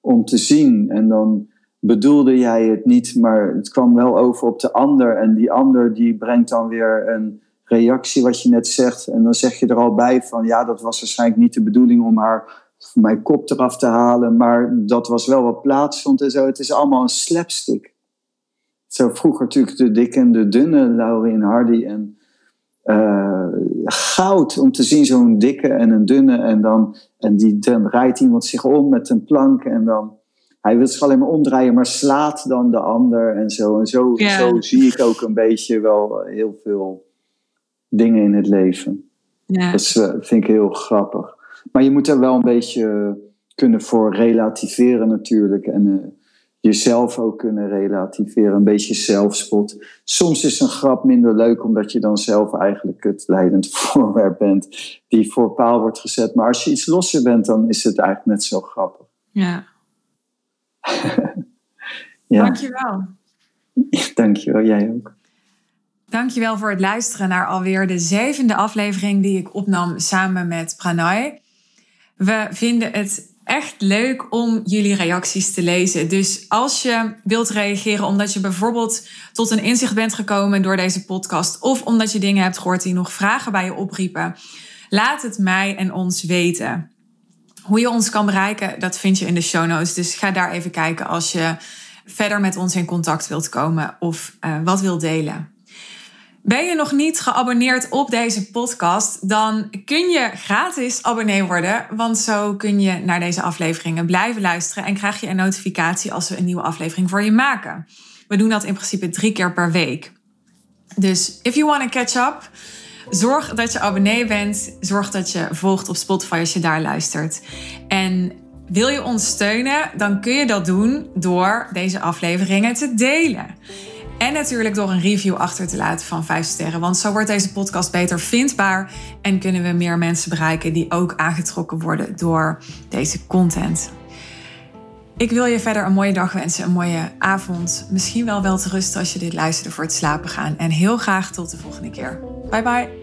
B: om te zien. En dan bedoelde jij het niet, maar het kwam wel over op de ander. En die ander die brengt dan weer een reactie, wat je net zegt. En dan zeg je er al bij van, ja, dat was waarschijnlijk niet de bedoeling om haar mijn kop eraf te halen. Maar dat was wel wat plaatsvond en zo. Het is allemaal een slapstick. Zo vroeger natuurlijk de dikke en de dunne, Laurie en Hardy. En eh, goud om te zien, zo'n dikke en een dunne. En dan, en die, dan rijdt iemand zich om met een plank. En dan, hij wil zich alleen maar omdraaien, maar slaat dan de ander. En zo, en zo,
A: Ja.
B: zo zie ik ook een beetje wel heel veel dingen in het leven.
A: Ja.
B: Dat is, eh, vind ik heel grappig. Maar je moet er wel een beetje kunnen voor relativeren natuurlijk. En eh, jezelf ook kunnen relativeren. Een beetje zelfspot. Soms is een grap minder leuk omdat je dan zelf eigenlijk het leidend voorwerp bent. Die voor paal wordt gezet. Maar als je iets losser bent, dan is het eigenlijk net zo grappig.
A: ja.
B: Ja,
A: Dankjewel.
B: dankjewel. Jij ook.
A: Dankjewel voor het luisteren naar alweer de zevende aflevering die ik opnam samen met Pranay. We vinden het echt leuk om jullie reacties te lezen. Dus als je wilt reageren omdat je bijvoorbeeld tot een inzicht bent gekomen door deze podcast of omdat je dingen hebt gehoord die nog vragen bij je opriepen, laat het mij en ons weten. Hoe je ons kan bereiken, dat vind je in de show notes. Dus ga daar even kijken als je verder met ons in contact wilt komen of eh, wat wilt delen. Ben je nog niet geabonneerd op deze podcast? Dan kun je gratis abonnee worden. Want zo kun je naar deze afleveringen blijven luisteren. En krijg je een notificatie als we een nieuwe aflevering voor je maken. We doen dat in principe drie keer per week. Dus if you want to catch up, zorg dat je abonnee bent. Zorg dat je volgt op Spotify als je daar luistert. En wil je ons steunen, dan kun je dat doen door deze afleveringen te delen. En natuurlijk door een review achter te laten van 5 sterren. Want zo wordt deze podcast beter vindbaar. En kunnen we meer mensen bereiken die ook aangetrokken worden door deze content. Ik wil je verder een mooie dag wensen, een mooie avond. Misschien wel wel te rusten als je dit luistert voor het slapen gaan. En heel graag tot de volgende keer. Bye bye.